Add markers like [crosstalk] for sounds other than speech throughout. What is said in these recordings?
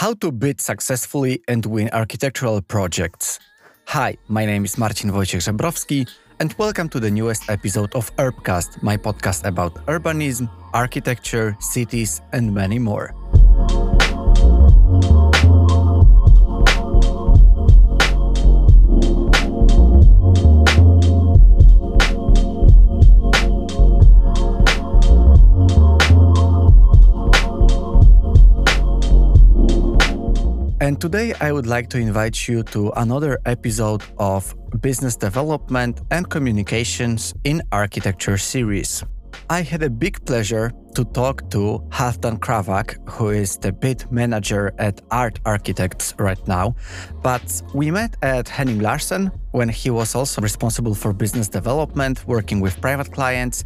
How to bid successfully and win architectural projects. Hi, my name is Marcin Wojciech Żebrowski, and welcome to the newest episode of Urbcast, my podcast about urbanism, architecture, cities, and many more. And today I would like to invite you to another episode of Business Development and Communications in Architecture series. I had a big pleasure to talk to Halfdan Kravak, who is the bid manager at AART Architects right now. But we met at Henning Larsen when he was also responsible for business development, working with private clients.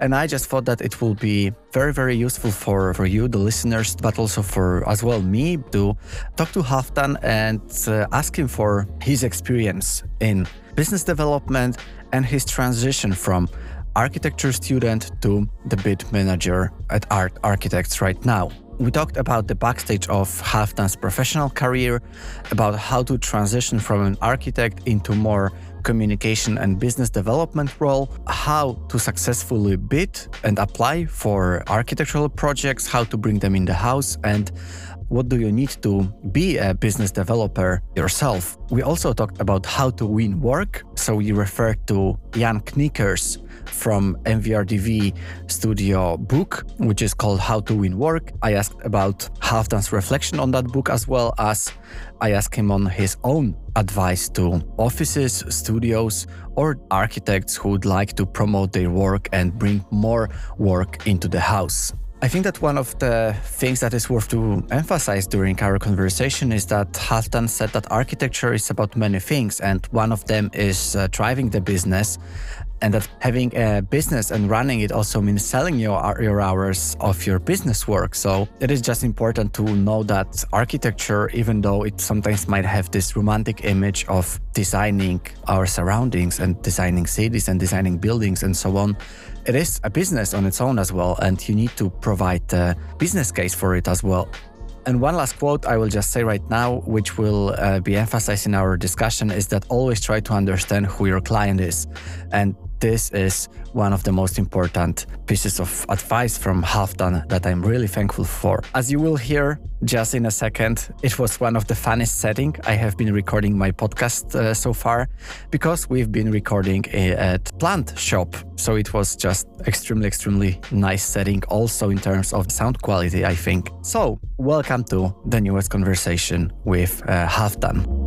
And I just thought that it will be very, very useful for, for you, the listeners, but also for as well me to talk to Halfdan and uh, ask him for his experience in business development and his transition from architecture student to the bid manager at AART Architects right now. We talked about the backstage of Halfdan's professional career, about how to transition from an architect into more communication and business development role, how to successfully bid and apply for architectural projects, how to bring them in the house, and what do you need to be a business developer yourself? We also talked about how to win work. So we referred to Jan Knikker's from MVRDV studio book, which is called How to Win Work. I asked about Halfdan's reflection on that book as well as I asked him on his own advice to offices, studios, or architects who would like to promote their work and bring more work into the house. I think that one of the things that is worth to emphasize during our conversation is that Halfdan said that architecture is about many things, and one of them is uh, driving the business and that having a business and running it also means selling your, your hours of your business work. So it is just important to know that architecture, even though it sometimes might have this romantic image of designing our surroundings and designing cities and designing buildings and so on, it is a business on its own as well. And you need to provide a business case for it as well. And one last quote I will just say right now, which will uh, be emphasized in our discussion, is that always try to understand who your client is. And this is one of the most important pieces of advice from Halfdan that I'm really thankful for. As you will hear just in a second, it was one of the funnest setting I have been recording my podcast uh, so far because we've been recording at Plant Shop. So it was just extremely, extremely nice setting also in terms of sound quality, I think. So welcome to the newest conversation with uh, Halfdan.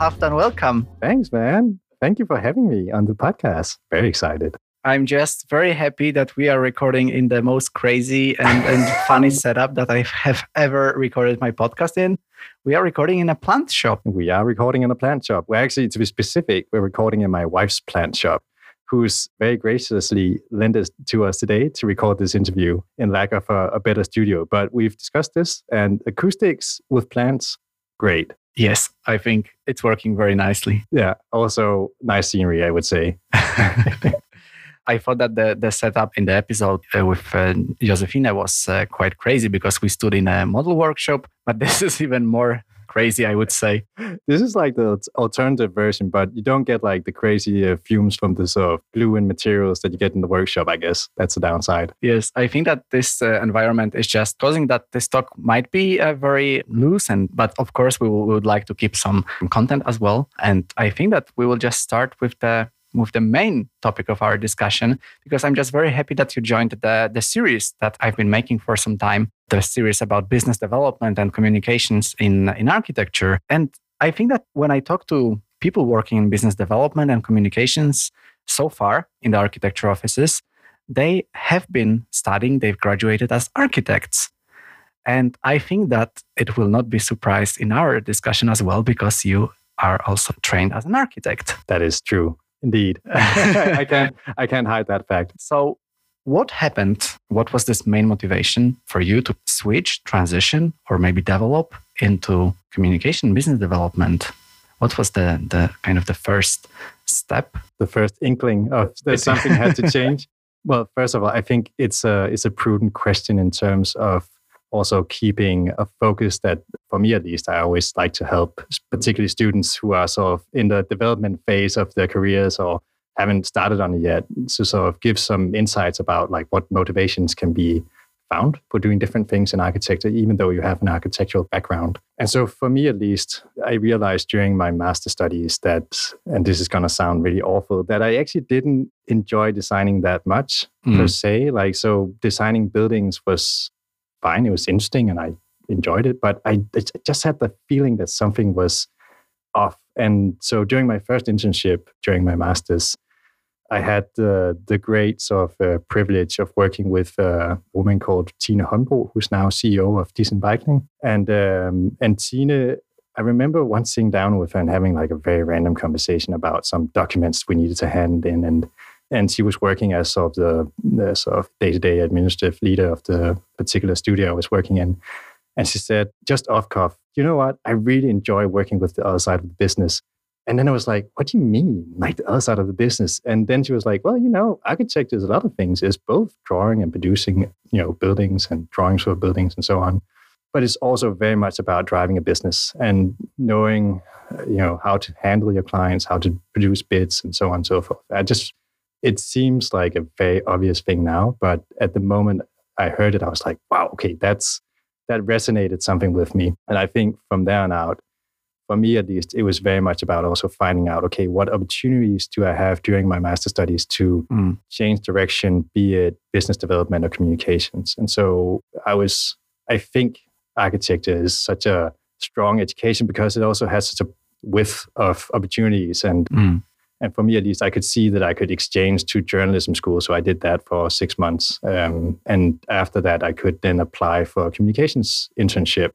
Halfdan, welcome. Thanks, man. Thank you for having me on the podcast. Very excited. I'm just very happy that we are recording in the most crazy and, and [laughs] funny setup that I have ever recorded my podcast in. We are recording in a plant shop. We are recording in a plant shop. We're actually, to be specific, we're recording in my wife's plant shop, who's very graciously lent it to us today to record this interview in lack of a, a better studio. But we've discussed this, and acoustics with plants, great. Yes, I think it's working very nicely. Yeah. Also, nice scenery, I would say. [laughs] [laughs] I thought that the, the setup in the episode uh, with uh, Josefina was uh, quite crazy because we stood in a model workshop, but [laughs] this is even more crazy, I would say. This is like the alternative version, but you don't get like the crazy uh, fumes from the sort of glue and materials that you get in the workshop, I guess. That's the downside. Yes, I think that this uh, environment is just causing that the stock might be uh, very loose, and but of course we, will, we would like to keep some content as well. And I think that we will just start with the with the main topic of our discussion because I'm just very happy that you joined the, the series that I've been making for some time, the series about business development and communications in, in architecture. And I think that when I talk to people working in business development and communications so far in the architecture offices, they have been studying, they've graduated as architects. And I think that it will not be surprised in our discussion as well because you are also trained as an architect. That is true. Indeed. [laughs] [laughs] I can't I can't hide that fact. So what happened? What was this main motivation for you to switch, transition, or maybe develop into communication business development? what was the the kind of the first step? The first inkling of [laughs] that something had to change. Well, first of all, I think it's a it's a prudent question in terms of also keeping a focus that, for me at least, I always like to help, particularly students who are sort of in the development phase of their careers or haven't started on it yet, to sort of give some insights about like what motivations can be found for doing different things in architecture, even though you have an architectural background. And so, for me at least, I realized during my master studies that, and this is going to sound really awful, that I actually didn't enjoy designing that much mm. per se. Like, so designing buildings was fine. It was interesting and I enjoyed it, but I, I just had the feeling that something was off. And so during my first internship, during my master's, I had the the great sort of uh, privilege of working with a woman called Tina Honbro, who's now CEO of Decent Biking. And um, and Tine, I remember once sitting down with her and having like a very random conversation about some documents we needed to hand in, and and she was working as sort of the, sort of day-to-day administrative leader of the particular studio I was working in. And she said, just off cuff, you know what? I really enjoy working with the other side of the business. And then I was like, what do you mean, like the other side of the business? And then she was like, well, you know, architecture is a lot of things. It's both drawing and producing, you know, buildings and drawings for buildings and so on. But it's also very much about driving a business and knowing, you know, how to handle your clients, how to produce bids and so on and so forth. I just it seems like a very obvious thing now, but at the moment I heard it, I was like, wow, okay, that's that resonated something with me. And I think from there on out, for me at least, it was very much about also finding out, okay, what opportunities do I have during my master studies to mm. change direction, be it business development or communications. And so I was, I think architecture is such a strong education because it also has such a width of opportunities and mm and for me at least i could see that i could exchange to journalism school so i did that for six months. Um, and after that i could then apply for a communications internship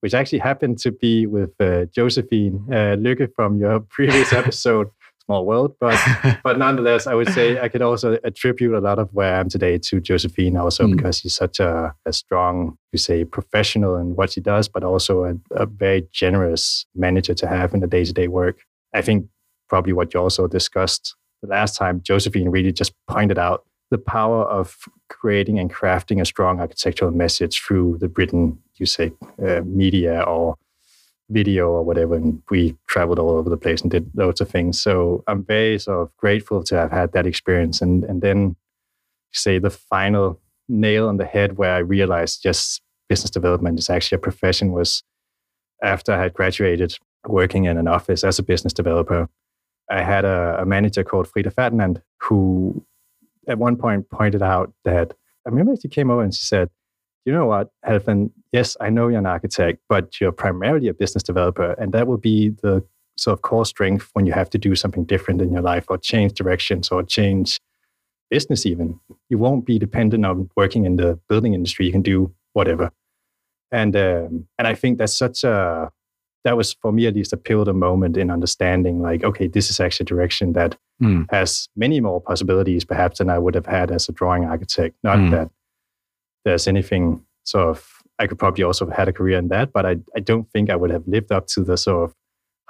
which actually happened to be with uh, josephine uh, Lykke from your [laughs] previous episode small world. But [laughs] but nonetheless i would say i could also attribute a lot of where i am today to josephine also mm. because she's such a, a, strong you say professional in what she does but also a, a very generous manager to have in the day-to-day work. I think probably what you also discussed the last time, Josephine really just pointed out the power of creating and crafting a strong architectural message through the written, you say, uh, media or video or whatever. And we traveled all over the place and did loads of things. So I'm very sort of grateful to have had that experience. And and then say the final nail on the head where I realized just business development is actually a profession was after I had graduated working in an office as a business developer I had a, a manager called Frida Ferdinand who at one point pointed out that I remember she came over and she said, you know what, Halfdan, yes, I know you're an architect, but you're primarily a business developer. And that will be the sort of core strength when you have to do something different in your life or change directions or change business even. You won't be dependent on working in the building industry. You can do whatever. And um, and I think that's such a that was for me at least a pivotal moment in understanding like okay this is actually a direction that mm. has many more possibilities perhaps than i would have had as a drawing architect not mm. that there's anything sort of i could probably also have had a career in that but i, I don't think i would have lived up to the sort of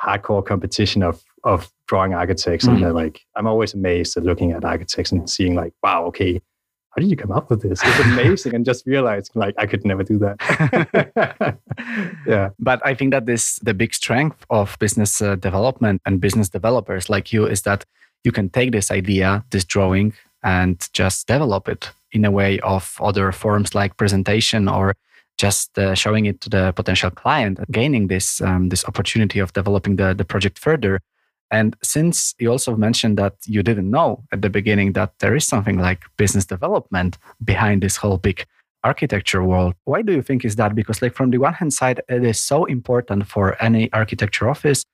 hardcore competition of of drawing architects mm. and hmm. like i'm always amazed at looking at architects and seeing like wow okay how did you come up with this? It's amazing. and just realized like I could never do that. [laughs] yeah. But I think that this the big strength of business uh, development and business developers like you is that you can take this idea, this drawing, and just develop it in a way of other forms like presentation or just uh, showing it to the potential client, gaining this um, this opportunity of developing the, the project further and since you also mentioned that you didn't know at the beginning that there is something like business development behind this whole big architecture world, why do you think is that? Because like from the one hand side, it is so important for any architecture office,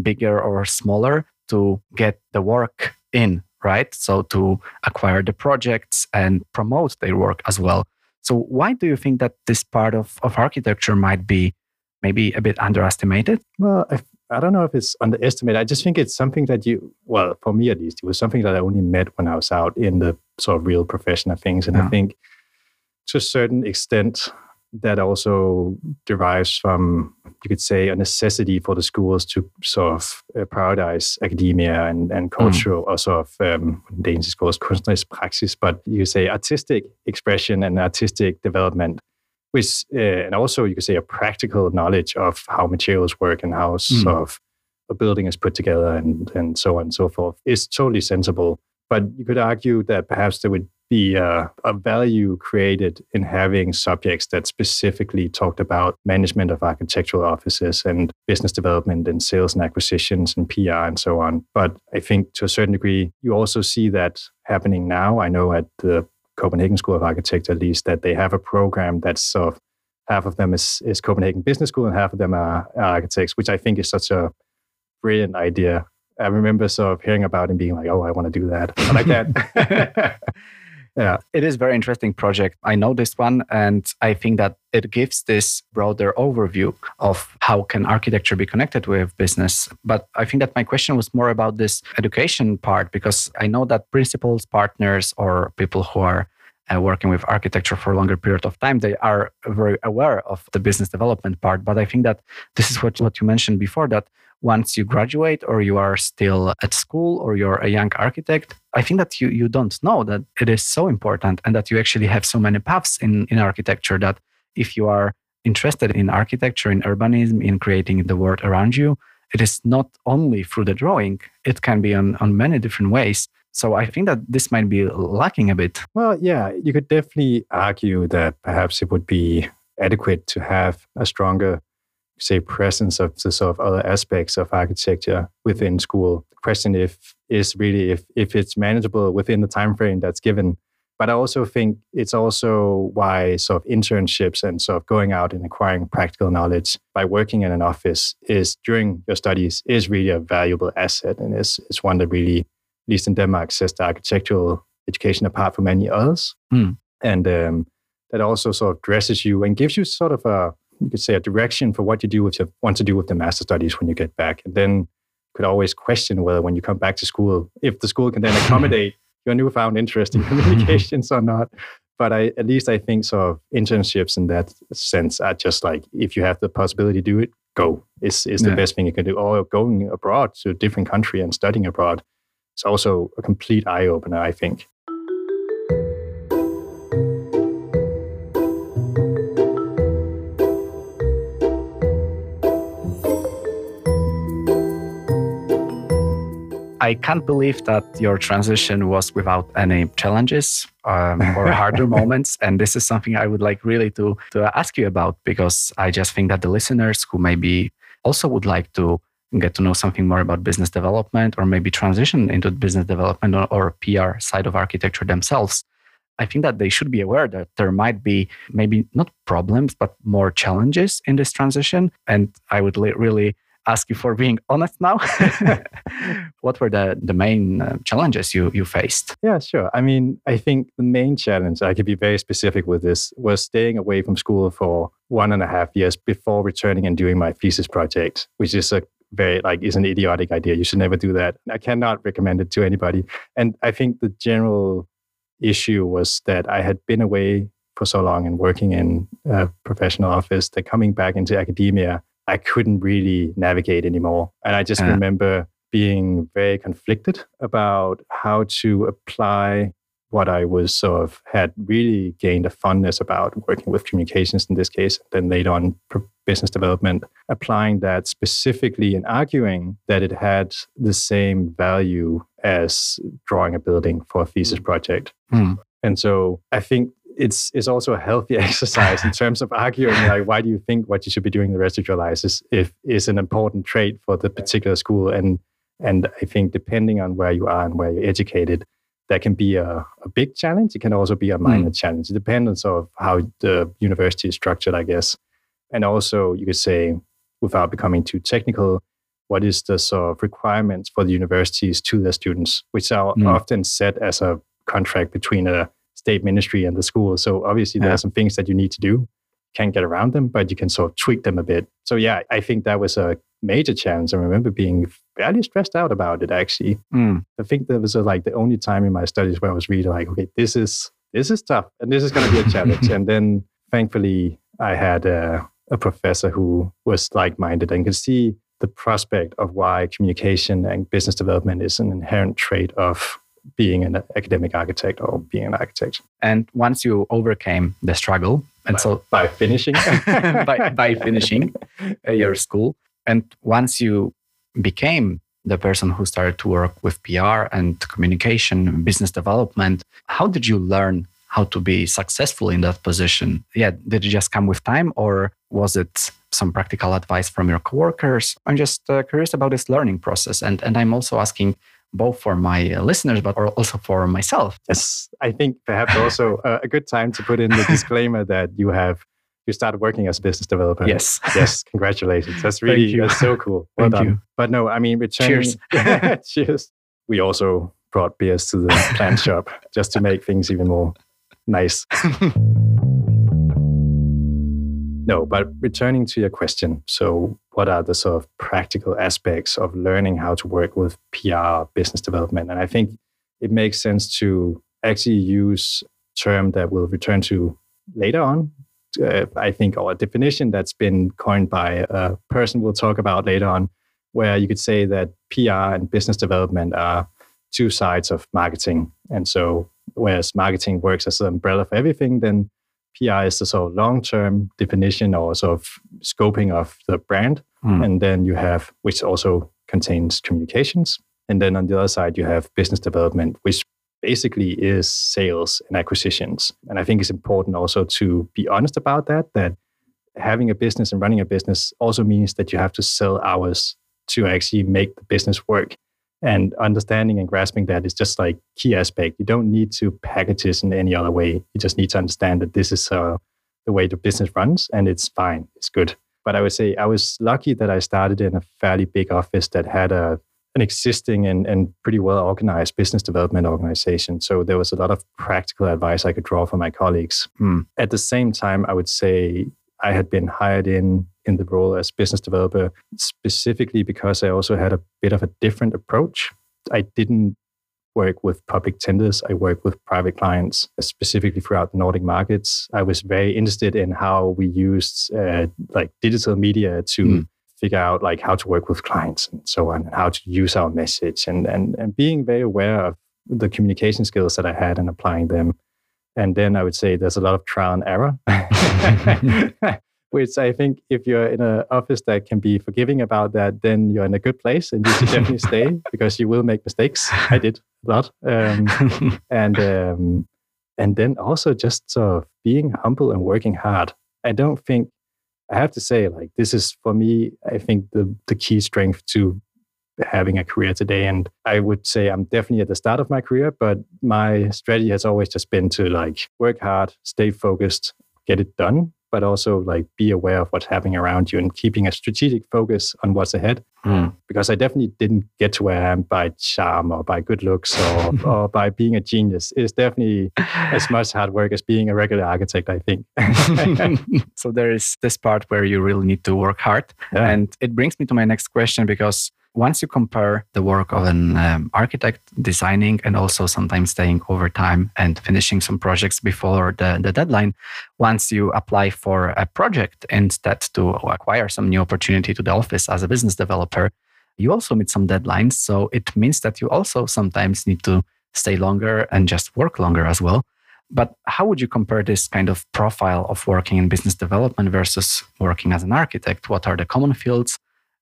bigger or smaller, to get the work in, right? So to acquire the projects and promote their work as well. So why do you think that this part of, of architecture might be maybe a bit underestimated? Well, I I don't know if it's underestimated. I just think it's something that you, well, for me at least, it was something that I only met when I was out in the sort of real profession of things. And yeah. I think to a certain extent, that also derives from, you could say, a necessity for the schools to sort of uh, prioritize academia and, and hmm. cultural, mm. or sort of, um, Danish is called kunstnerisk praksis, but you say artistic expression and artistic development, which, uh, and also you could say a practical knowledge of how materials work and how mm. sort of a building is put together and, and so on and so forth is totally sensible. But you could argue that perhaps there would be uh, a value created in having subjects that specifically talked about management of architectural offices and business development and sales and acquisitions and PR and so on. But I think to a certain degree, you also see that happening now. I know at the Copenhagen School of Architecture, at least, that they have a program that's sort of half of them is, is Copenhagen Business School and half of them are, are architects, which I think is such a brilliant idea. I remember sort of hearing about and being like, oh, I want to do that. I like that. [laughs] yeah. It is very interesting project. I know this one and i think that it gives this broader overview of how can architecture be connected with business. But i think that my question was more about this education part because i know that principals partners or people who are uh, working with architecture for a longer period of time, they are very aware of the business development part. But I think that this is what, what you mentioned before that once you graduate or you are still at school or you're a young architect, I think that you, you don't know that it is so important and that you actually have so many paths in, in architecture that if you are interested in architecture, in urbanism, in creating the world around you, it is not only through the drawing, it can be on, on many different ways. So I think that this might be lacking a bit. Well, yeah, you could definitely argue that perhaps it would be adequate to have a stronger say presence of the sort of other aspects of architecture within school. The question if is really if if it's manageable within the time frame that's given. But I also think it's also why sort of internships and sort of going out and acquiring practical knowledge by working in an office is during your studies is really a valuable asset and is is one that really, least in Denmark, says the architectural education apart from any others. Mm. And um, that also sort of dresses you and gives you sort of a you could say a direction for what you do with your, want to do with the master studies when you get back. And then could always question whether when you come back to school, if the school can then accommodate [laughs] your newfound interest in communications or not. But I, at least I think sort of internships in that sense are just like if you have the possibility to do it, go. Is is the yeah. best thing you can do. Or going abroad to a different country and studying abroad. It's also a complete eye opener, I think. I can't believe that your transition was without any challenges um, or [laughs] harder moments. And this is something I would like really to, to ask you about because I just think that the listeners who maybe also would like to get to know something more about business development or maybe transition into business development or, or PR side of architecture themselves, I think that they should be aware that there might be maybe not problems, but more challenges in this transition. And I would really ask you for being honest now. [laughs] what were the, the main uh, challenges you, you faced? Yeah, sure. I mean, I think the main challenge, I could be very specific with this, was staying away from school for one and a half years before returning and doing my thesis project, which is a very like is an idiotic idea. You should never do that. I cannot recommend it to anybody. And I think the general issue was that I had been away for so long and working in a professional office that coming back into academia I couldn't really navigate anymore. And I just yeah. remember being very conflicted about how to apply what I was sort of had really gained a fondness about working with communications in this case, then later on business development, applying that specifically and arguing that it had the same value as drawing a building for a thesis mm. project. Mm. And so I think it's it's also a healthy [laughs] exercise in terms of arguing like why do you think what you should be doing the rest of your life is if is an important trait for the particular school and and I think depending on where you are and where you're educated, that can be a, a big challenge. It can also be a minor mm. challenge. It depends on sort of how the university is structured, I guess. And also you could say, without becoming too technical, what is the sort of requirements for the universities to their students, which are mm. often set as a contract between a state ministry and the school. So obviously yeah. there are some things that you need to do. Can't get around them, but you can sort of tweak them a bit. So yeah, I think that was a major challenge. I remember being fairly stressed out about it actually. Mm. I think that was a, like the only time in my studies where I was really like, okay, this is this is tough and this is going to be a challenge. [laughs] and then thankfully I had a, a professor who was like minded and could see the prospect of why communication and business development is an inherent trait of being an academic architect or being an architect. And once you overcame the struggle, and by, so by finishing, [laughs] by, by [laughs] finishing uh, your school, and once you became the person who started to work with PR and communication, and business development, how did you learn how to be successful in that position? Yeah, did it just come with time, or was it some practical advice from your coworkers? I'm just uh, curious about this learning process, and and I'm also asking both for my uh, listeners, but also for myself. Yes, I think perhaps also a good time to put in the disclaimer that you have you started working as a business developer. Yes. yes. Congratulations. That's really that's so cool. [laughs] Well Thank done. You. But no, I mean returning Cheers. [laughs] [laughs] cheers. We also brought beers to the plant shop just to make things even more nice. No, but returning to your question. So what are the sort of practical aspects of learning how to work with PR business development? And I think it makes sense to actually use a term that we'll return to later on uh, I think, or a definition that's been coined by a person we'll talk about later on, where you could say that PR and business development are two sides of marketing. And so, whereas marketing works as an umbrella for everything, then PR is the sort of long term definition or sort of scoping of the brand. Mm. And then you have, which also contains communications. And then on the other side, you have business development, which basically is sales and acquisitions. And I think it's important also to be honest about that, that having a business and running a business also means that you have to sell hours to actually make the business work. And understanding and grasping that is just like key aspect. You don't need to package this in any other way. You just need to understand that this is uh, the way the business runs and it's fine. It's good. But I would say I was lucky that I started in a fairly big office that had a an existing and, and pretty well organized business development organization. So there was a lot of practical advice I could draw from my colleagues. Mm. At the same time, I would say I had been hired in in the role as business developer specifically because I also had a bit of a different approach. I didn't work with public tenders. I worked with private clients, specifically throughout the Nordic markets. I was very interested in how we used uh, like digital media to mm figure out like how to work with clients and so on, and how to use our message and, and, and being very aware of the communication skills that I had and applying them. And then I would say there's a lot of trial and error, [laughs] which I think if you're in an office that can be forgiving about that, then you're in a good place and you should definitely stay because you will make mistakes. I did a lot. Um, [laughs] and, um, and then also just sort of being humble and working hard. I don't think I have to say, like, this is for me, I think the, the key strength to having a career today. And I would say I'm definitely at the start of my career, but my strategy has always just been to like work hard, stay focused, get it done, but also like be aware of what's happening around you and keeping a strategic focus on what's ahead. Mm. Because I definitely didn't get to where I am by charm or by good looks or, [laughs] or by being a genius. It's definitely as much hard work as being a regular architect, I think. [laughs] so there is this part where you really need to work hard. Yeah. And it brings me to my next question because once you compare the work of an um, architect designing and also sometimes staying overtime and finishing some projects before the, the deadline, once you apply for a project instead to acquire some new opportunity to the office as a business developer, you also meet some deadlines. So it means that you also sometimes need to stay longer and just work longer as well. But how would you compare this kind of profile of working in business development versus working as an architect? What are the common fields?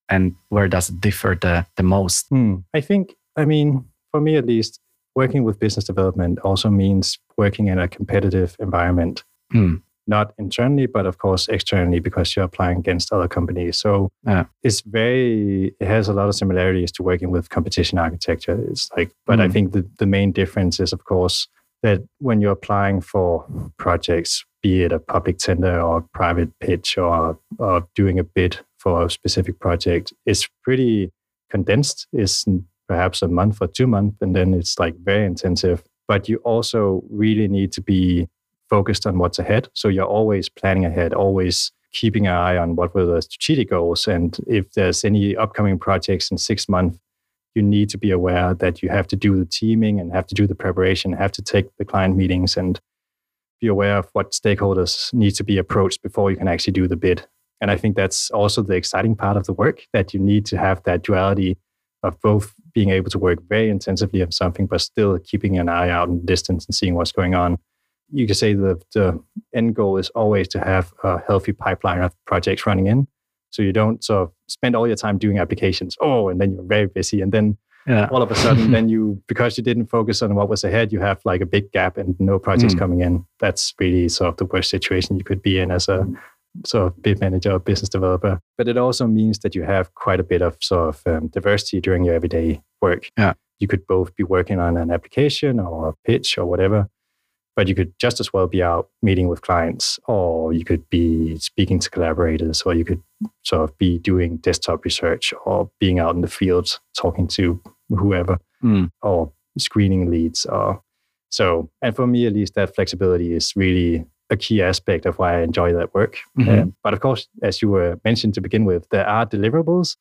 And where does it differ the, the most? Hmm. I think, I mean, for me at least, working with business development also means working in a competitive environment. Hmm. Not internally, but of course externally, because you're applying against other companies. So yeah. it's very, it has a lot of similarities to working with competition architecture. It's like, but I hmm. think the, the main difference is, of course, that when you're applying for projects, be it a public tender or private pitch or, or doing a bid for a specific project is pretty condensed. It's perhaps a month or two months, and then it's like very intensive. But you also really need to be focused on what's ahead. So you're always planning ahead, always keeping an eye on what were the strategic goals. And if there's any upcoming projects in six months, you need to be aware that you have to do the teaming and have to do the preparation, have to take the client meetings and be aware of what stakeholders need to be approached before you can actually do the bid. And I think that's also the exciting part of the work that you need to have that duality of both being able to work very intensively on something, but still keeping an eye out in the distance and seeing what's going on. You could say the, the end goal is always to have a healthy pipeline of projects running in. So you don't sort of spend all your time doing applications. Oh, and then you're very busy. And then yeah. all of a sudden, [laughs] then you, because you didn't focus on what was ahead, you have like a big gap and no projects mm. coming in. That's really sort of the worst situation you could be in as a mm. Sort of bid manager or business developer. But it also means that you have quite a bit of sort of um, diversity during your everyday work. Yeah. You could both be working on an application or a pitch or whatever, but you could just as well be out meeting with clients, or you could be speaking to collaborators, or you could sort of be doing desktop research, or being out in the field talking to whoever, mm. or screening leads. Or so, and for me at least, that flexibility is really a key aspect of why I enjoy that work. Mm-hmm. Um, but of course, as you were mentioned to begin with, there are deliverables.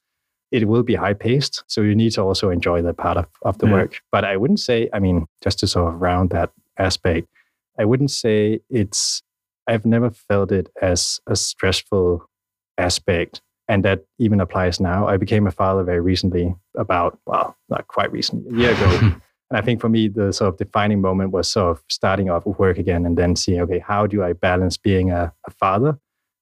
It will be high paced. So you need to also enjoy that part of, of the yeah. work. But I wouldn't say, I mean, just to sort of round that aspect, I wouldn't say it's, I've never felt it as a stressful aspect. And that even applies now. I became a father very recently, about, well, not quite recently, a year ago. [laughs] and I think for me, the sort of defining moment was sort of starting off with work again and then seeing, okay, how do I balance being a, a father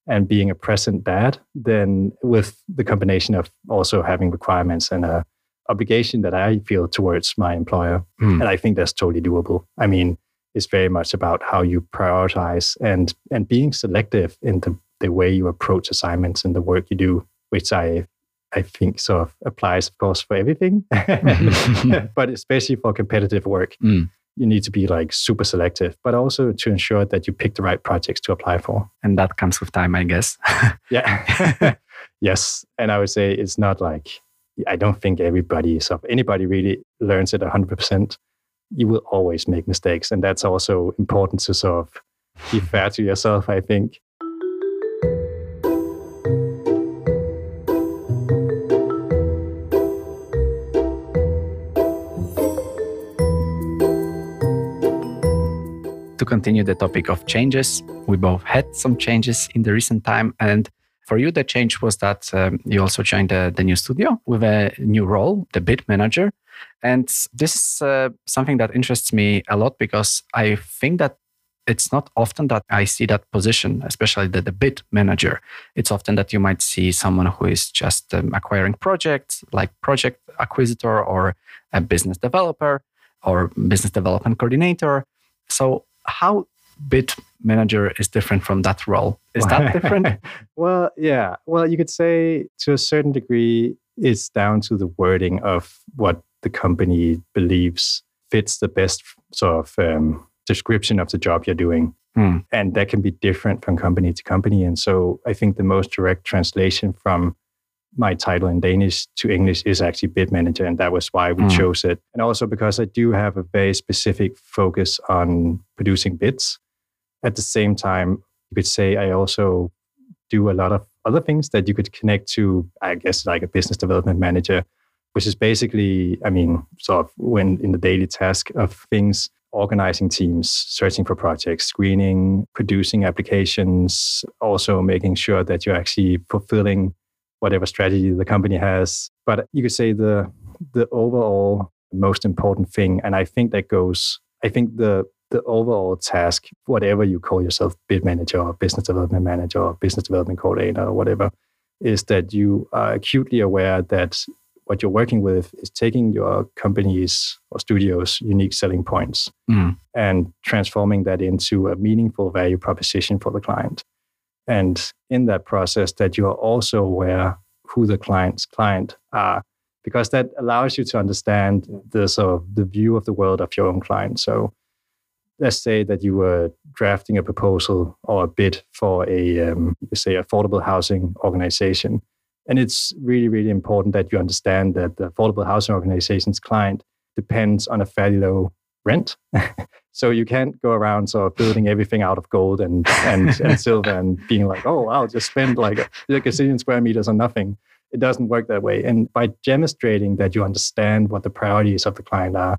and being a present dad, then with the combination of also having requirements and a obligation that I feel towards my employer. Mm. And I think that's totally doable. I mean, it's very much about how you prioritize and and being selective in the, the way you approach assignments and the work you do, which I I think sort of applies, of course, for everything, [laughs] [laughs] but especially for competitive work. Mm. You need to be like super selective, but also to ensure that you pick the right projects to apply for. And that comes with time, I guess. [laughs] yeah. yes. And I would say it's not like, I don't think everybody, so anybody really learns it 100% you will always make mistakes. And that's also important to sort of be fair to yourself, I think. To continue the topic of changes, we both had some changes in the recent time. And for you, the change was that um, you also joined the, the new studio with a new role, the bid manager. And this is uh, something that interests me a lot because I think that it's not often that I see that position, especially the, the bid manager. It's often that you might see someone who is just um, acquiring projects, like project acquisitor or a business developer or business development coordinator. So, how bid manager is different from that role? Is that different? [laughs] well, yeah. Well, you could say to a certain degree, it's down to the wording of what the company believes fits the best sort of um, description of the job you're doing. Mm. And that can be different from company to company. And so I think the most direct translation from my title in Danish to English is actually bid manager. And that was why we mm. chose it. And also because I do have a very specific focus on producing bids. At the same time, you could say I also do a lot of other things that you could connect to, I guess, like a business development manager which is basically, I mean, sort of when in the daily task of things, organizing teams, searching for projects, screening, producing applications, also making sure that you're actually fulfilling whatever strategy the company has. But you could say the the overall most important thing, and I think that goes, I think the the overall task, whatever you call yourself, bid manager or business development manager or business development coordinator or whatever, is that you are acutely aware that what you're working with is taking your company's or studio's unique selling points mm. and transforming that into a meaningful value proposition for the client. And in that process, that you are also aware who the client's client are, because that allows you to understand the sort of the view of the world of your own client. So let's say that you were drafting a proposal or a bid for a, um, say, affordable housing organization and it's really, really important that you understand that the affordable housing organization's client depends on a fairly low rent. [laughs] so you can't go around sort of building everything out of gold and, and, and [laughs] silver and being like, oh, I'll just spend like a, like a zillion square meters on nothing. It doesn't work that way. And by demonstrating that you understand what the priorities of the client are,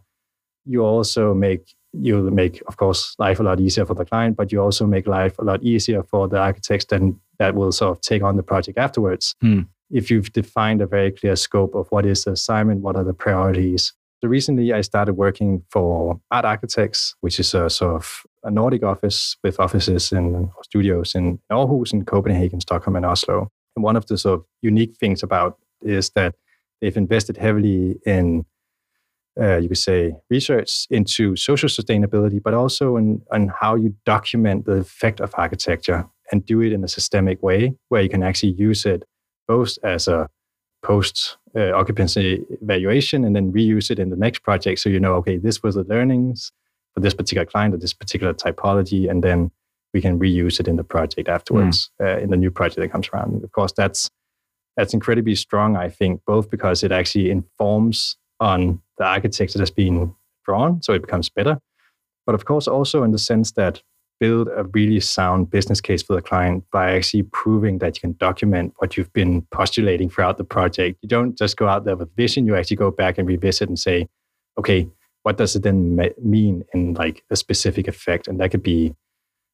you also make you'll make, of course, life a lot easier for the client, but you also make life a lot easier for the architects then that will sort of take on the project afterwards. Hmm. If you've defined a very clear scope of what is the assignment, what are the priorities. So recently I started working for AART Architects, which is a sort of a Nordic office with offices and studios in Aarhus, in Copenhagen, Stockholm, and Oslo. And one of the sort of unique things about is that they've invested heavily in uh, you could say, research into social sustainability, but also in, on how you document the effect of architecture and do it in a systemic way where you can actually use it both as a post uh, occupancy evaluation and then reuse it in the next project. So you know, okay, this was the learnings for this particular client or this particular typology, and then we can reuse it in the project afterwards mm. uh, in the new project that comes around. And of course, that's that's incredibly strong. I think both because it actually informs on the architecture that's been drawn, so it becomes better. But of course, also in the sense that build a really sound business case for the client by actually proving that you can document what you've been postulating throughout the project. You don't just go out there with vision, you actually go back and revisit and say, okay, what does it then mean in like a specific effect? And that could be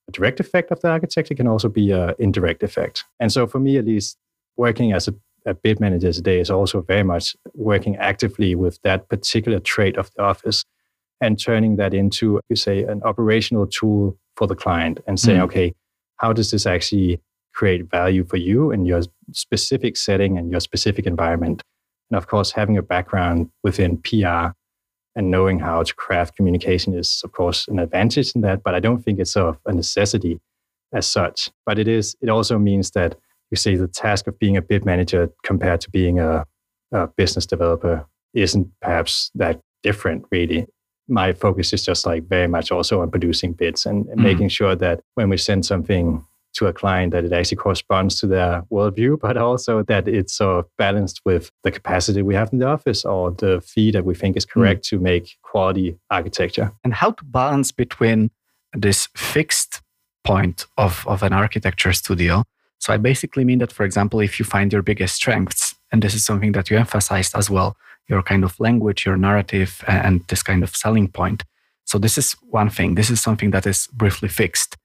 a direct effect of the architecture, it can also be an indirect effect. And so for me, at least, working as a a bid manager today is also very much working actively with that particular trait of the office and turning that into, you say, an operational tool for the client and saying, mm. okay, how does this actually create value for you in your specific setting and your specific environment? And of course, having a background within PR and knowing how to craft communication is, of course, an advantage in that. But I don't think it's sort of a necessity as such. But it is. It also means that you see the task of being a bid manager compared to being a, a business developer isn't perhaps that different really my focus is just like very much also on producing bids and, and mm. making sure that when we send something to a client that it actually corresponds to their worldview, [laughs] but also that it's sort of balanced with the capacity we have in the office or the fee that we think is correct mm. to make quality architecture. And how to balance between this fixed point of, of an architecture studio so I basically mean that, for example, if you find your biggest strengths, and this is something that you emphasized as well, your kind of language, your narrative, and this kind of selling point. So this is one thing. This is something that is briefly fixed.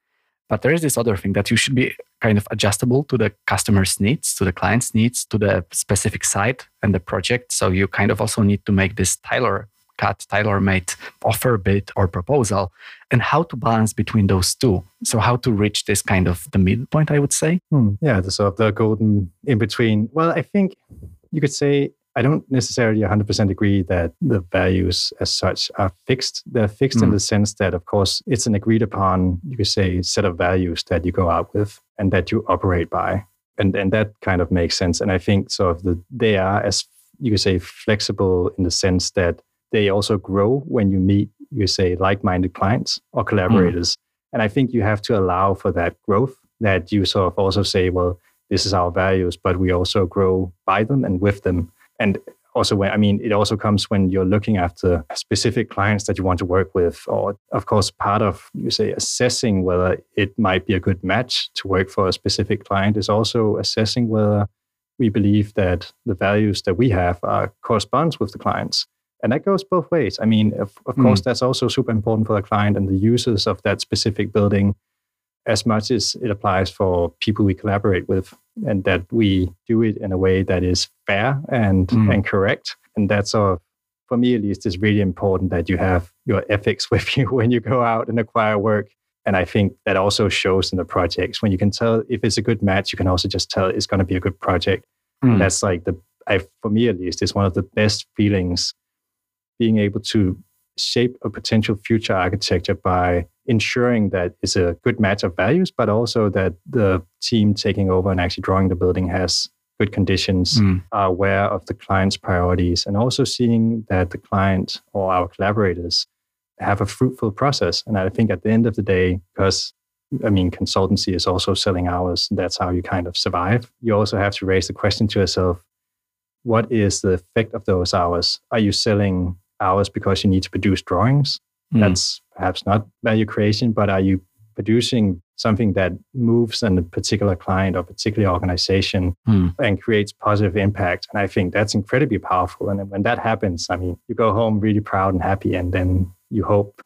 But there is this other thing that you should be kind of adjustable to the customer's needs, to the client's needs, to the specific site and the project. So you kind of also need to make this tailor cut, tailor-made offer, bid, or proposal, and how to balance between those two. So how to reach this kind of the midpoint, I would say. Hmm. Yeah, the sort of the golden in between. Well, I think you could say I don't necessarily 100% agree that the values as such are fixed. They're fixed mm. in hmm. the sense that, of course, it's an agreed upon, you could say, set of values that you go out with and that you operate by. And, and that kind of makes sense. And I think sort of the, they are, as you could say, flexible in the sense that they also grow when you meet, you say, like minded clients or collaborators. Mm. And I think you have to allow for that growth that you sort of also say, well, this is our values, but we also grow by them and with them. And also when i mean it also comes when you're looking after specific clients that you want to work with or of course part of you say assessing whether it might be a good match to work for a specific client is also assessing whether we believe that the values that we have are corresponds with the clients and that goes both ways. I mean, of, of mm. course, that's also super important for the client and the users of that specific building, as much as it applies for people we collaborate with, and that we do it in a way that is fair and, mm. and correct. And that's sort of, for me at least, is really important that you have your [laughs] ethics with you when you go out and acquire work. And I think that also shows in the projects when you can tell if it's a good match, you can also just tell it's going to be a good project. Mm. That's like the, I, for me at least, is one of the best feelings being able to shape a potential future architecture by ensuring that it's a good match of values, but also that the team taking over and actually drawing the building has good conditions, mm. are aware of the client's priorities, and also seeing that the client or our collaborators have a fruitful process. And I think at the end of the day, because I mean, consultancy is also selling hours, and that's how you kind of survive. You also have to raise the question to yourself what is the effect of those hours? Are you selling hours because you need to produce drawings. Mm. That's perhaps not value creation, but are you producing something that moves in a particular client or particular organization mm. and creates positive impact? And I think that's incredibly powerful. And when that happens, I mean, you go home really proud and happy, and then you hope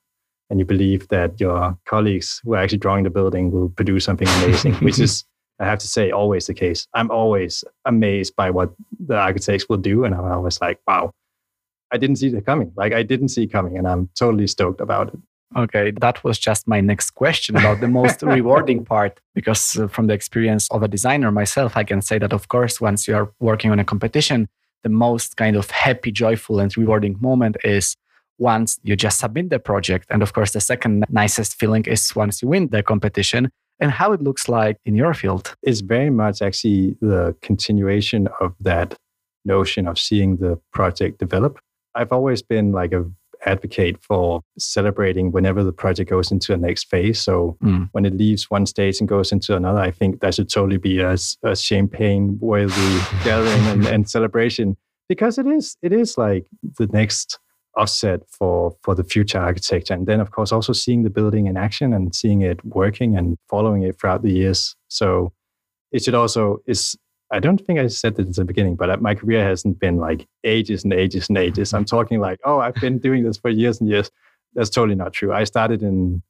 and you believe that your colleagues who are actually drawing the building will produce something amazing, [laughs] which is, I have to say, always the case. I'm always amazed by what the architects will do. And I'm always like, wow, I didn't see it coming. Like I didn't see it coming. And I'm totally stoked about it. Okay, that was just my next question about the most [laughs] rewarding part. Because uh, from the experience of a designer myself, I can say that, of course, once you are working on a competition, the most kind of happy, joyful, and rewarding moment is once you just submit the project. And of course, the second nicest feeling is once you win the competition and how it looks like in your field. It's very much actually the continuation of that notion of seeing the project develop. I've always been like a advocate for celebrating whenever the project goes into a next phase. So mm. when it leaves one stage and goes into another, I think that should totally be a, a champagne worthy [laughs] gathering and, and celebration because it is it is like the next offset for for the future architecture and then of course also seeing the building in action and seeing it working and following it throughout the years so it should also is i don't think i said this at the beginning but uh, my career hasn't been like ages and ages and ages. I'm talking like oh i've been doing this for years and years. That's totally not true. I started in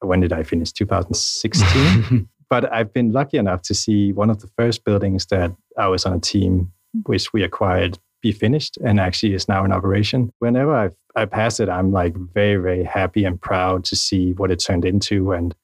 when did i finish? 2016 [laughs] but i've been lucky enough to see one of the first buildings that i was on a team which we acquired be finished and actually is now in operation. Whenever I I pass it, I'm like very very happy and proud to see what it turned into and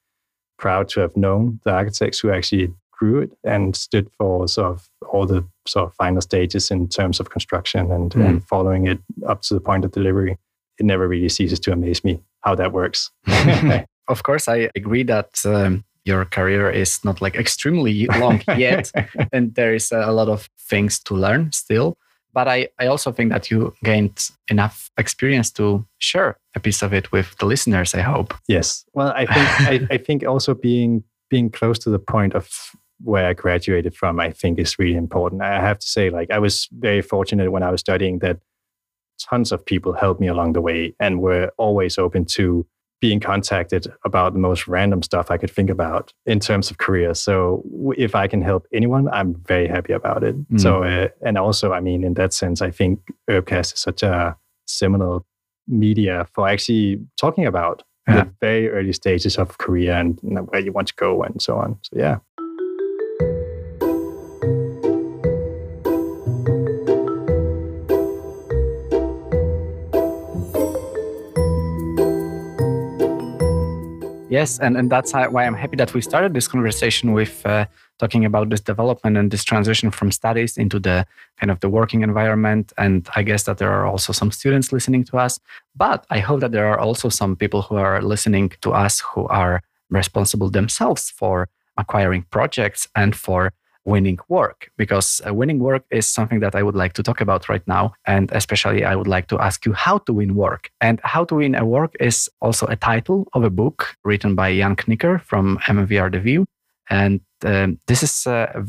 proud to have known the architects who actually grew it and stood for sort of all the sort of final stages in terms of construction and, mm. and following it up to the point of delivery. It never really ceases to amaze me how that works. [laughs] of course, I agree that um, your career is not like extremely long [laughs] yet, and there is a lot of things to learn still. But I, I also think that you gained enough experience to share a piece of it with the listeners, I hope. Yes. Well, I think I, I think also being being close to the point of where I graduated from, I think is really important. I have to say, like I was very fortunate when I was studying that tons of people helped me along the way and were always open to being contacted about the most random stuff I could think about in terms of career. So if I can help anyone, I'm very happy about it. Mm. So uh, and also, I mean, in that sense, I think Urbcast is such a seminal media for actually talking about yeah. the very early stages of career and where you want to go and so on. So yeah. Yes, and, and that's why I'm happy that we started this conversation with uh, talking about this development and this transition from studies into the kind of the working environment. And I guess that there are also some students listening to us, but I hope that there are also some people who are listening to us who are responsible themselves for acquiring projects and for winning work because uh, winning work is something that I would like to talk about right now. And especially, I would like to ask you how to win work. And how to win a work is also a title of a book written by Jan Knikker from MVRDV. And um, this is a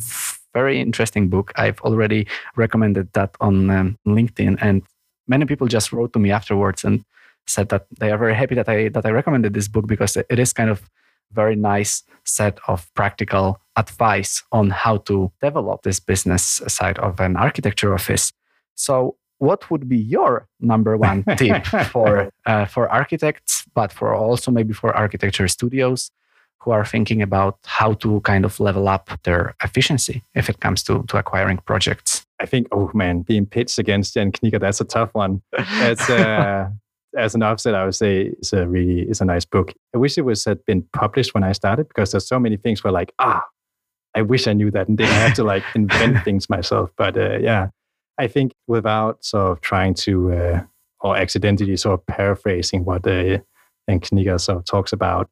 very interesting book. I've already recommended that on um, LinkedIn, and many people just wrote to me afterwards and said that they are very happy that I that I recommended this book because it is kind of very nice set of practical advice on how to develop this business side of an architecture office. So, what would be your number one [laughs] tip for uh, for architects, but for also maybe for architecture studios who are thinking about how to kind of level up their efficiency if it comes to to acquiring projects? I think, oh man, being pitched against Jan Knikker, that's a tough one. It's uh, [laughs] as an offset, I would say it's a really it's a nice book. I wish it was had been published when I started because there's so many things where like ah, I wish I knew that and didn't have to like invent things myself. But uh, yeah, I think without sort of trying to uh, or accidentally sort of paraphrasing what uh, and Knikker sort of talks about,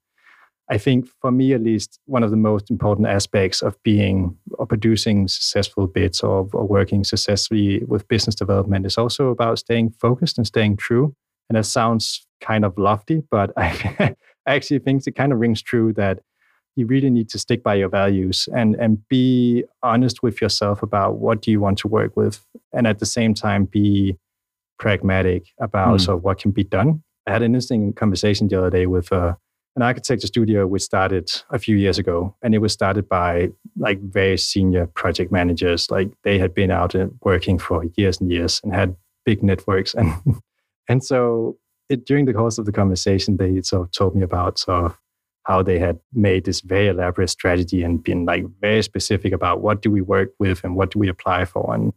I think for me at least, one of the most important aspects of being or producing successful bits or, or working successfully with business development is also about staying focused and staying true. And that sounds kind of lofty, but [laughs] I actually think it kind of rings true that you really need to stick by your values and and be honest with yourself about what do you want to work with and at the same time be pragmatic about mm. so what can be done. I had an interesting conversation the other day with uh, an architecture studio which started a few years ago and it was started by like very senior project managers. Like they had been out and working for years and years and had big networks. [laughs] And And so it, during the course of the conversation, they sort of told me about sort of how they had made this very elaborate strategy and been like very specific about what do we work with and what do we apply for. And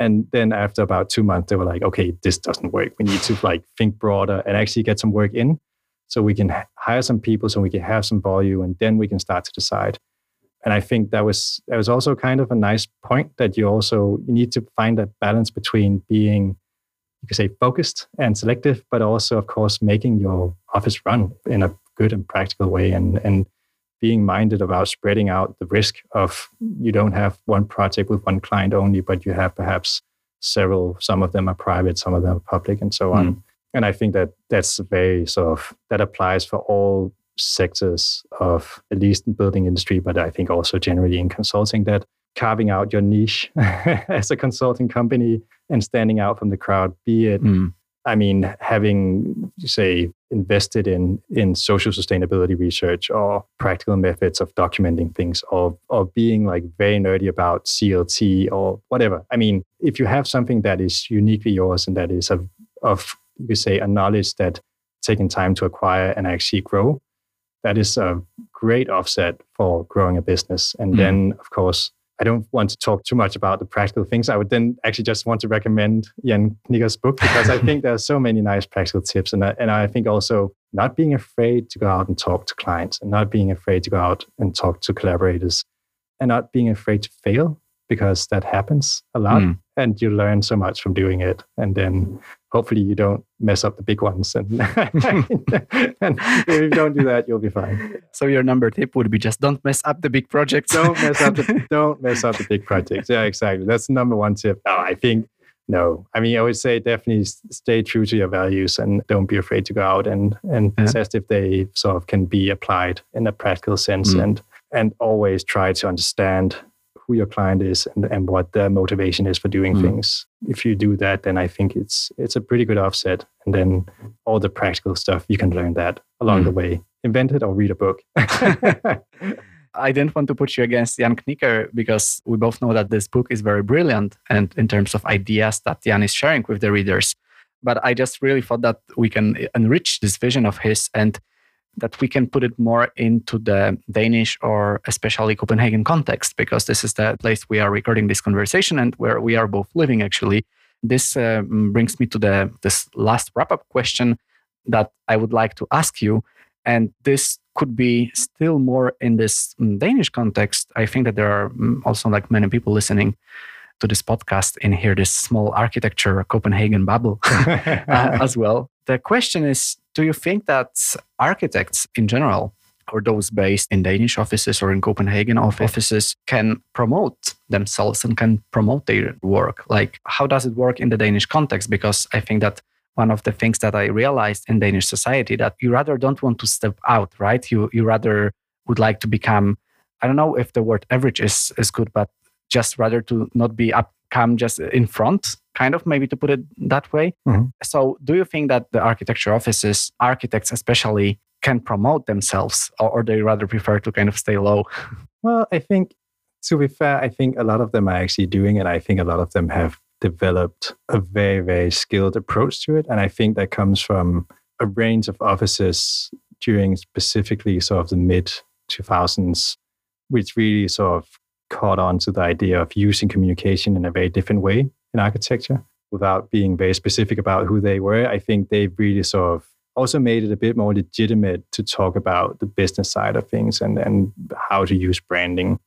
and then after about two months, they were like, okay, this doesn't work. We need to like think broader and actually get some work in so we can hire some people so we can have some volume and then we can start to decide and i think that was that was also kind of a nice point that you also you need to find that balance between being you could say focused and selective but also of course making your office run in a good and practical way and and being minded about spreading out the risk of you don't have one project with one client only but you have perhaps several some of them are private some of them are public and so on mm. and i think that that's very sort of that applies for all sectors of at least in building industry, but I think also generally in consulting that carving out your niche [laughs] as a consulting company and standing out from the crowd, be it mm. I mean, having say invested in in social sustainability research or practical methods of documenting things or or being like very nerdy about CLT or whatever. I mean, if you have something that is uniquely yours and that is of of you could say a knowledge that taken time to acquire and actually grow, that is a great offset for growing a business. And mm. then, of course, I don't want to talk too much about the practical things. I would then actually just want to recommend Jan Knikker's book because I [laughs] think there are so many nice practical tips. And I, and I think also not being afraid to go out and talk to clients and not being afraid to go out and talk to collaborators and not being afraid to fail because that happens a lot mm. and you learn so much from doing it. And then hopefully you don't mess up the big ones. And, [laughs] and if you don't do that, you'll be fine. So your number tip would be just don't mess up the big projects. don't mess up the [laughs] don't mess up the big projects. Yeah, exactly. That's the number one tip. Oh, I think no. I mean, I would say definitely stay true to your values and don't be afraid to go out and and yeah. test if they sort of can be applied in a practical sense mm. and and always try to understand who your client is and, and what their motivation is for doing mm. things. If you do that, then I think it's it's a pretty good offset. And then all the practical stuff you can learn that along mm. the way. Invent it or read a book. [laughs] I didn't want to put you against Jan Knikker because we both know that this book is very brilliant and in terms of ideas that Jan is sharing with the readers. But I just really thought that we can enrich this vision of his and that we can put it more into the Danish or especially Copenhagen context, because this is the place we are recording this conversation and where we are both living actually. This uh, brings me to the this last wrap up question that I would like to ask you. And this could be still more in this mm, Danish context. I think that there are mm, also like many people listening to this podcast and hear this small architecture Copenhagen bubble [laughs] uh, [laughs] as well. The question is do you think that architects in general, or those based in Danish offices or in Copenhagen offices, can promote themselves and can promote their work? Like, how does it work in the Danish context? Because I think that one of the things that I realized in Danish society that you rather don't want to step out, right? You you rather would like to become I don't know if the word average is is good, but just rather to not be up come just in front kind of maybe to put it that way. Mm-hmm. So, do you think that the architecture offices, architects especially, can promote themselves, or, or they rather prefer to kind of stay low? [laughs] Well, I think to be fair, I think a lot of them are actually doing it. I think a lot of them have developed a very, very skilled approach to it. And I think that comes from a range of offices during specifically sort of the mid 2000s, which really sort of caught on to the idea of using communication in a very different way in architecture without being very specific about who they were. I think they really sort of also made it a bit more legitimate to talk about the business side of things and, and how to use branding.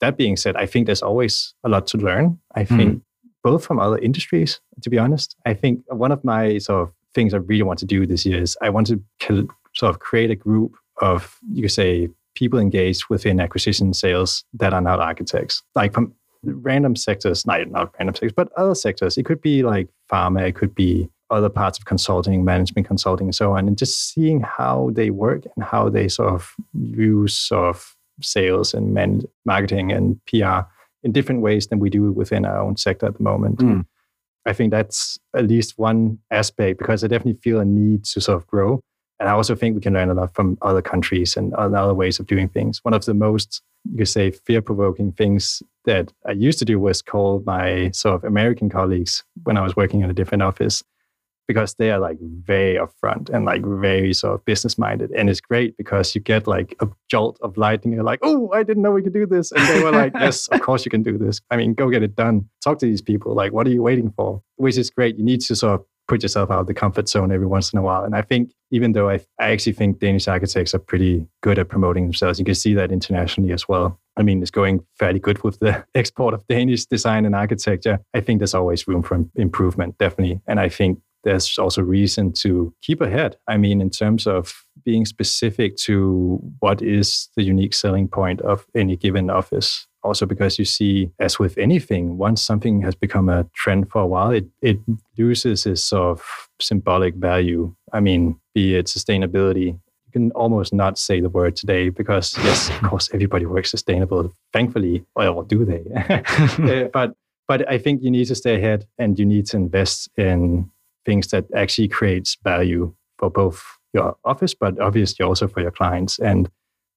That being said, I think there's always a lot to learn. I hmm. think mm. both from other industries, to be honest. I think one of my sort of things I really want to do this year is I want to sort of create a group of, you could say, people engaged within acquisition sales that are not architects. Like from random sectors, not, not random sectors, but other sectors. It could be like pharma, it could be other parts of consulting, management consulting, and so on, and just seeing how they work and how they sort of use sort of sales and man- marketing and PR in different ways than we do within our own sector at the moment. Mm. I think that's at least one aspect because I definitely feel a need to sort of grow. And I also think we can learn a lot from other countries and other ways of doing things. One of the most, you could say, fear provoking things that I used to do was call my sort of American colleagues when I was working in a different office because they are like very upfront and like very sort of business minded. And it's great because you get like a jolt of lightning. you're like, oh, I didn't know we could do this. And they were like, [laughs] yes, of course you can do this. I mean, go get it done. Talk to these people. Like, what are you waiting for? Which is great. You need to sort of put yourself out of the comfort zone every once in a while. And I think, even though I, I actually think Danish architects are pretty good at promoting themselves, you can see that internationally as well. I mean, it's going fairly good with the [laughs] export of Danish design and architecture. I think there's always room for improvement, definitely. And I think there's also reason to keep ahead. I mean, in terms of being specific to what is the unique selling point of any given office. Also, because you see, as with anything, once something has become a trend for a while, it, it loses its sort of symbolic value. I mean, be it sustainability, you can almost not say the word today because, yes, of [laughs] course, everybody works sustainable, thankfully, or do they? [laughs] Uh, but but I think you need to stay ahead and you need to invest in things that actually creates value for both your office, but obviously also for your clients. And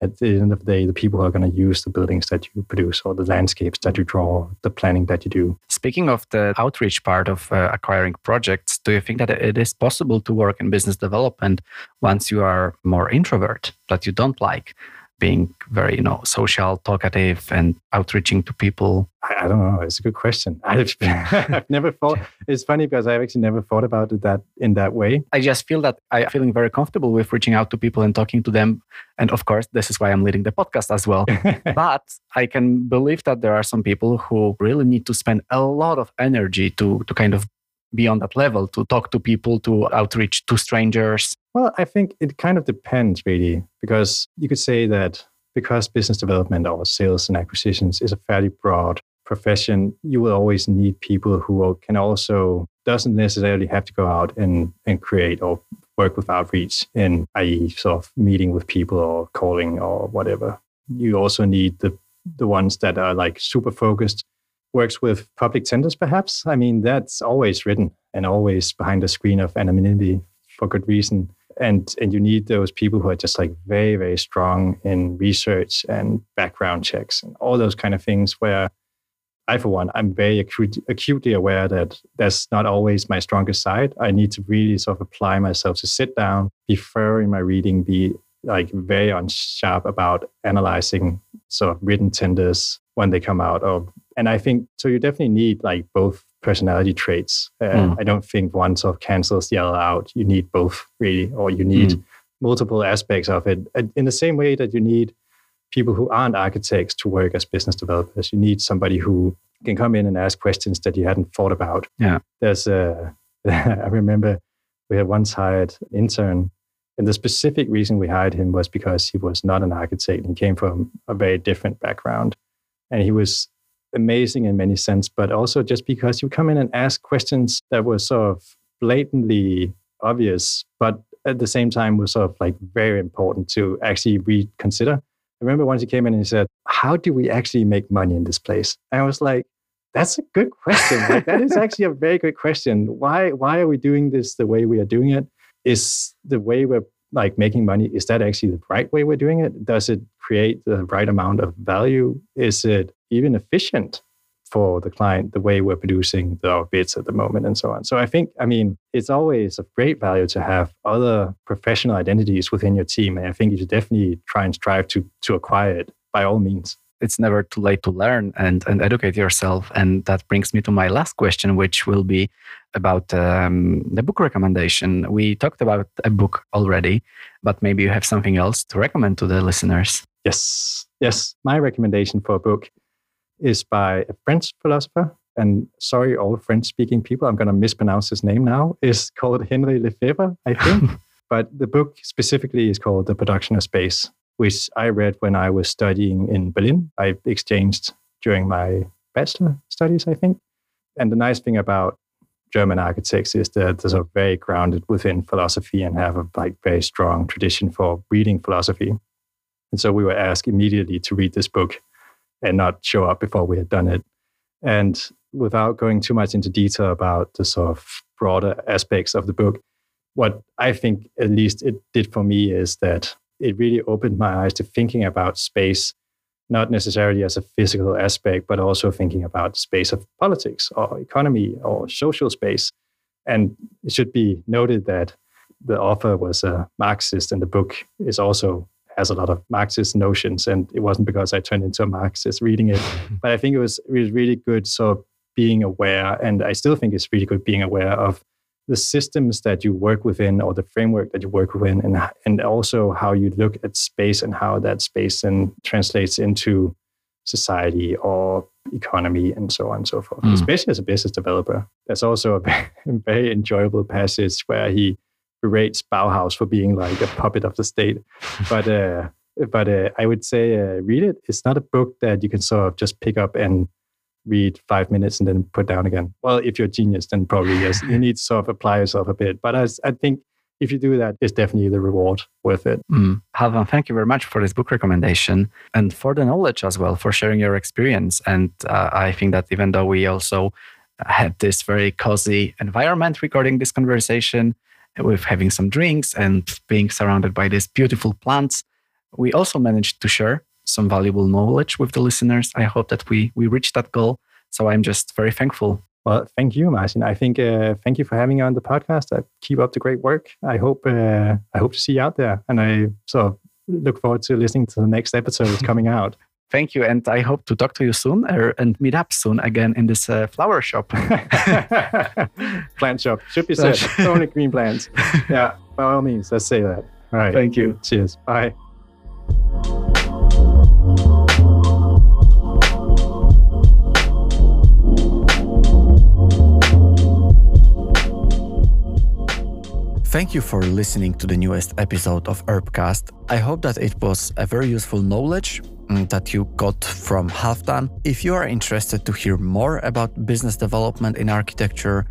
at the end of the day, the people who are going to use the buildings that you produce or the landscapes that you draw, the planning that you do. Speaking of the outreach part of uh, acquiring projects, do you think that it is possible to work in business development once you are more introvert, that you don't like? Being very you know social talkative and outreaching to people. I, I don't know. It's a good question. [laughs] I've, I've, never thought [laughs] it's funny because i've actually never thought about it that in that way. I just feel that i'm feeling very comfortable with reaching out to people and talking to them. And of course this is why i'm leading the podcast as well. [laughs] But i can believe that there are some people who really need to spend a lot of energy to to kind of be on that level to talk to people to outreach to strangers well, I think it kind of depends really, because you could say that because business development or sales and acquisitions is a fairly broad profession, you will always need people who can also doesn't necessarily have to go out and, and create or work with outreach in i.e. sort of meeting with people or calling or whatever. You also need the the ones that are like super focused, works with public tenders perhaps. I mean, that's always written and always behind the screen of anonymity for good reason and and you need those people who are just like very very strong in research and background checks and all those kind of things where I, for one, I'm very acute, acutely aware that that's not always my strongest side. I need to really sort of apply myself to sit down, be thorough in my reading, be like very on sharp about analyzing sort of written tenders when they come out. Or, and I think so. You definitely need like both personality traits. Uh, mm. I don't think one sort of cancels the other out. You need both, really, or you need mm. multiple aspects of it. In the same way that you need people who aren't architects to work as business developers, you need somebody who can come in and ask questions that you hadn't thought about. Yeah. There's a, [laughs] I remember we had once hired an intern, and the specific reason we hired him was because he was not an architect and came from a very different background. And he was amazing in many sense, but also just because you come in and ask questions that were sort of blatantly obvious, but at the same time was sort of like very important to actually reconsider. I remember once he came in and he said, How do we actually make money in this place? And I was like, That's a good question. like, that is actually a very good question. Why why are we doing this the way we are doing it? Is the way we're like making money, is that actually the right way we're doing it? Does it create the right amount of value? Is it even efficient for the client the way we're producing our bids at the moment and so on. So I think, I mean, it's always of great value to have other professional identities within your team. And I think you should definitely try and strive to to acquire it by all means. It's never too late to learn and, and educate yourself. And that brings me to my last question, which will be about um, the book recommendation. We talked about a book already, but maybe you have something else to recommend to the listeners. Yes. Yes. My recommendation for a book is by a French philosopher. And sorry, all French speaking people, I'm going to mispronounce his name now, is called Henri Lefebvre, I think. [laughs] but the book specifically is called The Production of Space, which I read when I was studying in Berlin. I exchanged during my bachelor studies, I think. And the nice thing about German architects is that they're sort of very grounded within philosophy and have a like very strong tradition for reading philosophy. And so we were asked immediately to read this book and not show up before we had done it. And without going too much into detail about the sort of broader aspects of the book, what I think at least it did for me is that it really opened my eyes to thinking about space, not necessarily as a physical aspect, but also thinking about space of politics or economy or social space. And it should be noted that the author was a Marxist, and the book is also has a lot of Marxist notions. And it wasn't because I turned into a Marxist reading it, [laughs] but I think it was, it was really good. So being aware, and I still think it's really good being aware of the systems that you work within or the framework that you work within, and, and also how you look at space and how that space then translates into society or economy and so on and so forth, mm. especially as a business developer. There's also a [laughs] very, very enjoyable passage where he berates Bauhaus for being like a puppet of the state. [laughs] But uh, but uh, I would say uh, read it. It's not a book that you can sort of just pick up and read five minutes and then put down again. Well, if you're a genius, then probably yes. you [laughs] need to sort of apply yourself a bit. But I, I think if you do that, it's definitely the reward worth it. Mm. Halfdan, thank you very much for this book recommendation and for the knowledge as well, for sharing your experience. And uh, I think that even though we also had this very cozy environment regarding this conversation, with having some drinks and being surrounded by these beautiful plants, we also managed to share some valuable knowledge with the listeners. I hope that we we reached that goal. So I'm just very thankful. Well, thank you, Martin. I think uh, thank you for having me on the podcast. I keep up the great work. I hope uh, I hope to see you out there, and I so look forward to listening to the next episode coming out. Thank you, and I hope to talk to you soon er, and meet up soon again in this uh, flower shop. [laughs] plant shop should be said. [laughs] only green plants. Yeah, by all means, let's say that. All right. Thank you. Cheers. Bye. Thank you for listening to the newest episode of Urbcast. I hope that it was a very useful knowledge Mm, that you got from Halfdan. If you are interested to hear more about business development in architecture,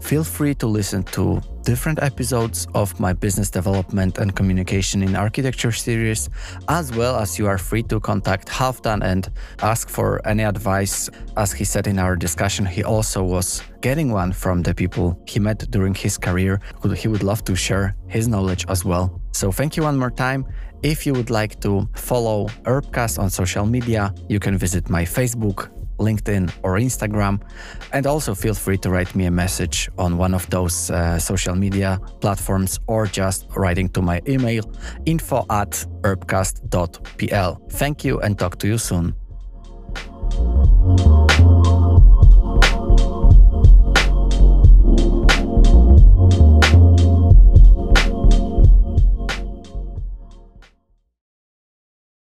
feel free to listen to different episodes of my business development and communication in architecture series, as well as you are free to contact Halfdan and ask for any advice. As he said in our discussion, he also was getting one from the people he met during his career. He would love to share his knowledge as well. So thank you one more time if you would like to follow Urbcast on social media, you can visit my Facebook, LinkedIn, or Instagram. And also feel free to write me a message on one of those uh, social media platforms or just writing to my email info at urbcast.pl. Thank you and talk to you soon.